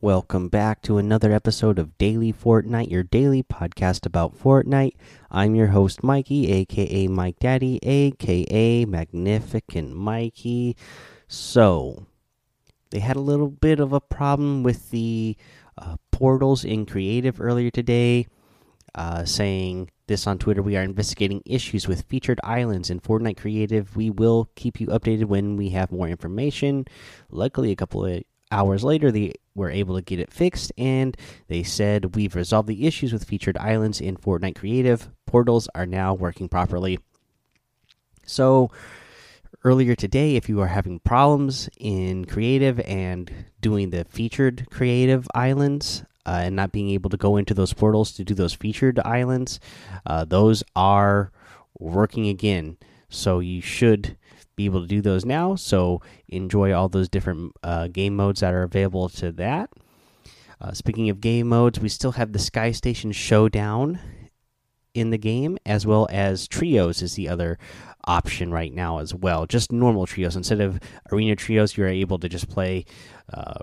Welcome back to another episode of Daily Fortnite, your daily podcast about Fortnite. I'm your host, Mikey, aka Mike Daddy, aka Magnificent Mikey. So, they had a little bit of a problem with the uh, portals in Creative earlier today, uh, saying this on Twitter. We are investigating issues with featured islands in Fortnite Creative. We will keep you updated when we have more information. Luckily, a couple of hours later, they were able to get it fixed, and they said we've resolved the issues with featured islands in Fortnite Creative. Portals are now working properly. So, earlier today, if you are having problems in Creative and doing the featured Creative islands, uh, and not being able to go into those portals to do those featured islands, uh, those are working again. So you should be able to do those now. So enjoy all those different uh, game modes that are available to that. Uh, speaking of game modes, we still have the Sky Station Showdown in the game, as well as trios is the other option right now as well. Just normal trios instead of arena trios, you're able to just play. Uh,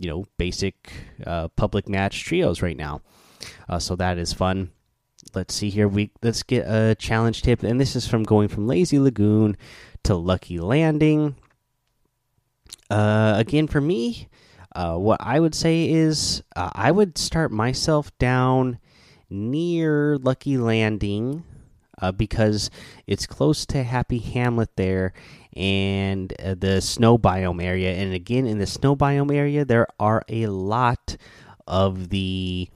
you know, basic uh, public match trios right now, uh, so that is fun let's see here. We let's get a challenge tip, and this is from going from Lazy Lagoon to Lucky Landing. Uh, again, for me, uh, what I would say is uh, I would start myself down near Lucky Landing uh, because it's close to Happy Hamlet there and uh, the snow biome area. And again, in the snow biome area, there are a lot of the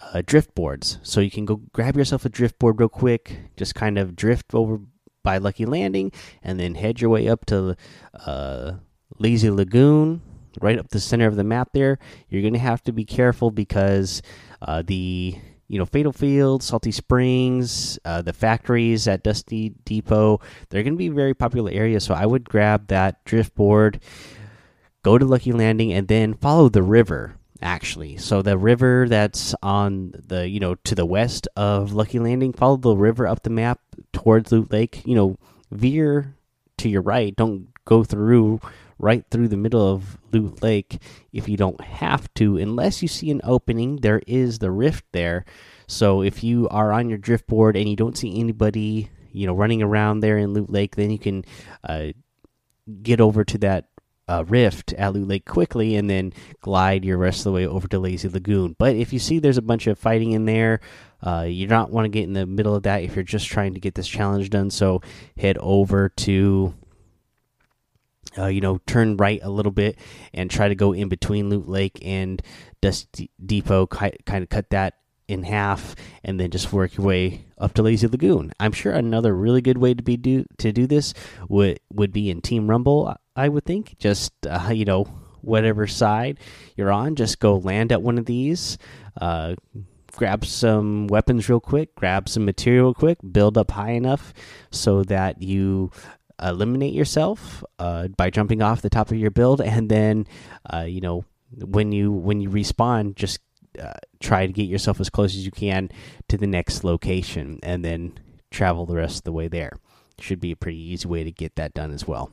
uh, drift boards. So you can go grab yourself a drift board real quick, just kind of drift over by Lucky Landing, and then head your way up to uh, Lazy Lagoon, right up the center of the map. There, you're gonna have to be careful because uh, the you know Fatal Field, Salty Springs, uh, the factories at Dusty Depot, they're gonna be very popular areas. So I would grab that drift board, go to Lucky Landing, and then follow the river actually. So the river that's on the you know to the west of Lucky Landing, follow the river up the map towards Loot Lake. You know, veer to your right. Don't go through right through the middle of Loot Lake if you don't have to, unless you see an opening. There is the rift there. So if you are on your drift board and you don't see anybody, you know, running around there in Loot Lake, then you can uh, get over to that uh, rift at Loot Lake quickly and then glide your rest of the way over to Lazy Lagoon. But if you see there's a bunch of fighting in there, uh, you don't want to get in the middle of that if you're just trying to get this challenge done. So head over to. Uh, you know, turn right a little bit and try to go in between Loot Lake and Dust Depot. Kind of cut that in half, and then just work your way up to Lazy Lagoon. I'm sure another really good way to be do to do this would would be in Team Rumble. I would think. Just uh, you know, whatever side you're on, just go land at one of these. Uh, grab some weapons real quick, grab some material quick, build up high enough so that you eliminate yourself uh, by jumping off the top of your build, and then uh, you know when you when you respawn, just uh, try to get yourself as close as you can to the next location, and then travel the rest of the way there. Should be a pretty easy way to get that done as well.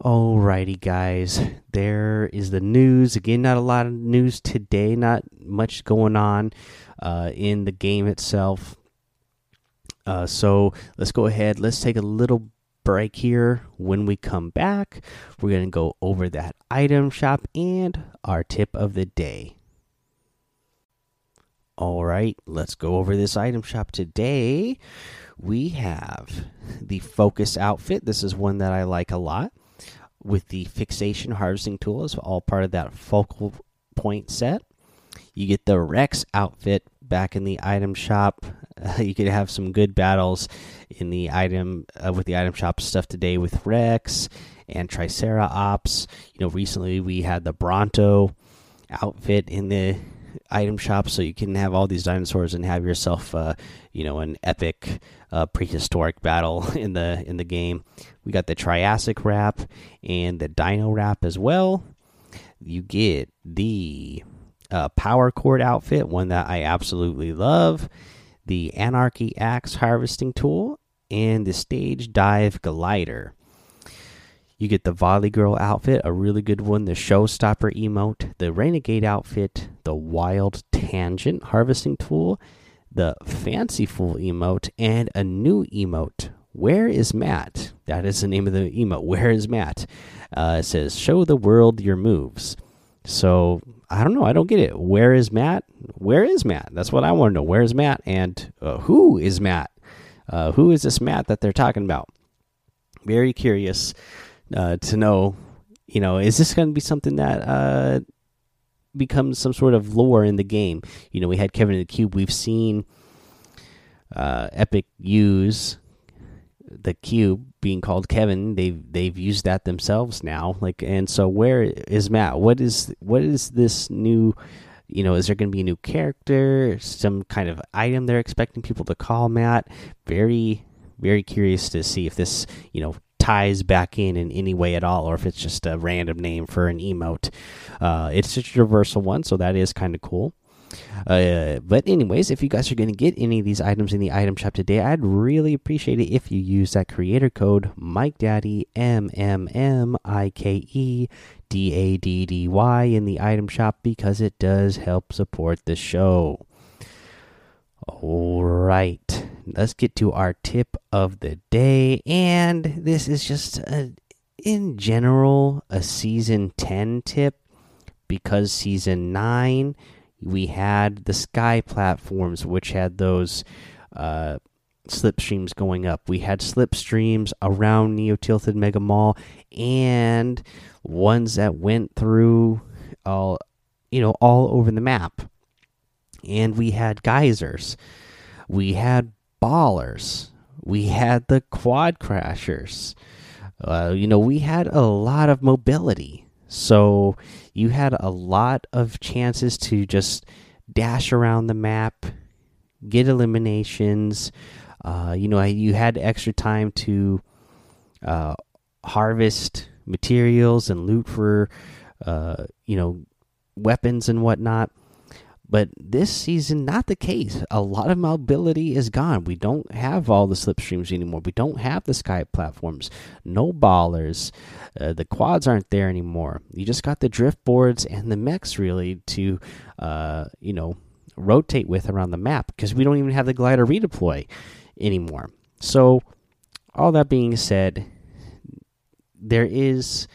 Alrighty, guys. There is the news. Again, not a lot of news today. Not much going on uh, in the game itself. Uh, so let's go ahead. Let's take a little break here. When we come back, we're going to go over that item shop and our tip of the day. All right, let's go over this item shop today. We have the Focus outfit. This is one that I like a lot with the fixation harvesting tool is all part of that focal point set. You get the Rex outfit back in the item shop. Uh, you could have some good battles in the item uh, with the item shop stuff today with Rex and Triceratops. You know, recently we had the Bronto outfit in the item shop, so you can have all these dinosaurs and have yourself, uh, you know, an epic uh, prehistoric battle in the in the game. We got the Triassic wrap and the Dino wrap as well. You get the uh, Power Cord outfit, one that I absolutely love. The Anarchy Axe harvesting tool and the Stage Dive glider. You get the Volley Girl outfit, a really good one, the Showstopper emote, the Renegade outfit, the Wild Tangent harvesting tool, the Fancy Fool emote, and a new emote. Where is Matt? That is the name of the emote. Where is Matt? Uh, it says, Show the world your moves. So I don't know. I don't get it. Where is Matt? Where is Matt? That's what I want to know. Where is Matt? And uh, who is Matt? Uh, who is this Matt that they're talking about? Very curious uh, to know. You know, is this going to be something that uh, becomes some sort of lore in the game? You know, we had Kevin in the Cube. We've seen uh, Epic use the cube being called Kevin. They've they've used that themselves now. Like, and so where is Matt? What is what is this new? You know, is there going to be a new character? Some kind of item they're expecting people to call Matt? Very very curious to see if this you know ties back in in any way at all, or if it's just a random name for an emote. Uh, it's a universal one, so that is kind of cool. Uh, but anyways, if you guys are going to get any of these items in the item shop today, I'd really appreciate it if you use that creator code Mike Daddy M M M I K E D A D D Y in the item shop because it does help support the show. All right, let's get to our tip of the day, and this is just a, in general a season ten tip. Because season nine we had the sky platforms which had those uh, slipstreams going up. We had slipstreams around neo tilted mega mall and ones that went through all you know all over the map. And we had geysers. We had ballers we had the quad crashers uh, you know we had a lot of mobility so you had a lot of chances to just dash around the map, get eliminations. Uh, you know, you had extra time to uh, harvest materials and loot for, uh, you know, weapons and whatnot. But this season, not the case. A lot of mobility is gone. We don't have all the slipstreams anymore. We don't have the sky platforms. No ballers. Uh, the quads aren't there anymore. You just got the drift boards and the mechs really to, uh, you know, rotate with around the map because we don't even have the glider redeploy anymore. So, all that being said, there is,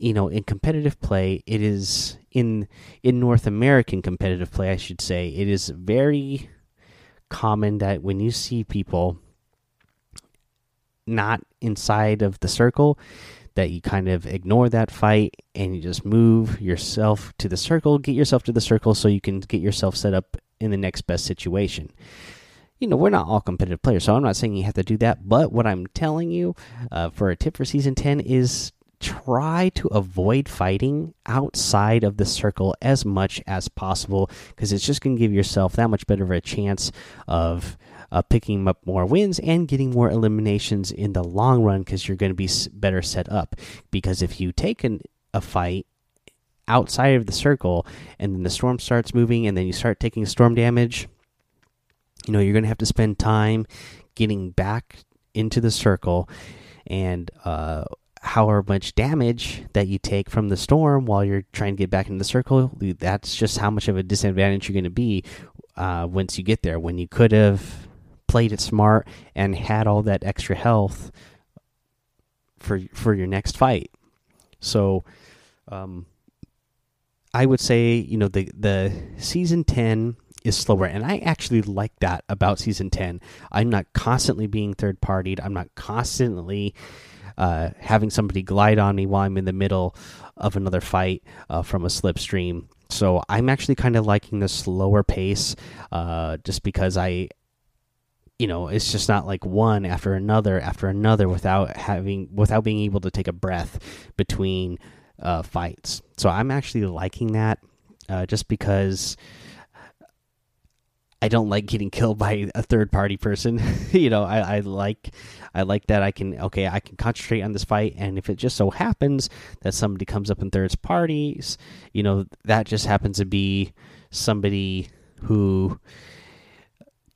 you know, in competitive play, it is in in North American competitive play, I should say, it is very common that when you see people not inside of the circle, that you kind of ignore that fight and you just move yourself to the circle, get yourself to the circle so you can get yourself set up in the next best situation. You know, we're not all competitive players, so I'm not saying you have to do that. But what I'm telling you uh, for a tip for season 10 is try to avoid fighting outside of the circle as much as possible because it's just going to give yourself that much better of a chance of uh, picking up more wins and getting more eliminations in the long run because you're going to be better set up. Because if you take an, a fight outside of the circle and then the storm starts moving and then you start taking storm damage, you know, you're going to have to spend time getting back into the circle and uh, however much damage that you take from the storm while you're trying to get back into the circle, that's just how much of a disadvantage you're going to be uh, once you get there. When you could have played it smart and had all that extra health for for your next fight. So, um, I would say you know the the season ten is slower and i actually like that about season 10 i'm not constantly being third partied i'm not constantly uh, having somebody glide on me while I'm in the middle of another fight uh, from a slipstream. So I'm actually kind of liking the slower pace, uh, just because I, you know, it's just not like one after another after another without having without being able to take a breath between uh, fights. So I'm actually liking that, uh, just because I don't like getting killed by a third party person. you know, I, I like I like that I can okay, I can concentrate on this fight and if it just so happens that somebody comes up in third parties, you know, that just happens to be somebody who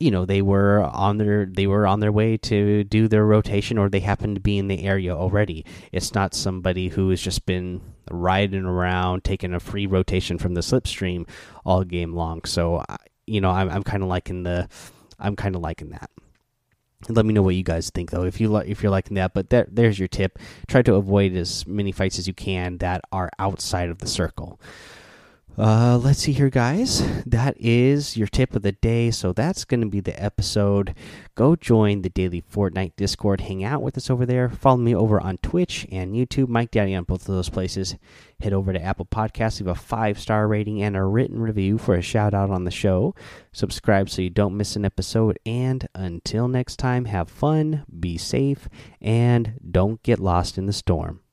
you know they were on their they were on their way to do their rotation or they happened to be in the area already it's not somebody who has just been riding around taking a free rotation from the slipstream all game long so you know i'm, I'm kind of liking the i'm kind of liking that. Let me know what you guys think though if you like if you're liking that but there, there's your tip. Try to avoid as many fights as you can that are outside of the circle uh, let's see here, guys. That is your tip of the day. So that's going to be the episode. Go join the daily Fortnite Discord. Hang out with us over there. Follow me over on Twitch and YouTube. Mike Daddy on both of those places. Head over to Apple Podcasts. Leave a five star rating and a written review for a shout out on the show. Subscribe so you don't miss an episode. And until next time, have fun, be safe, and don't get lost in the storm.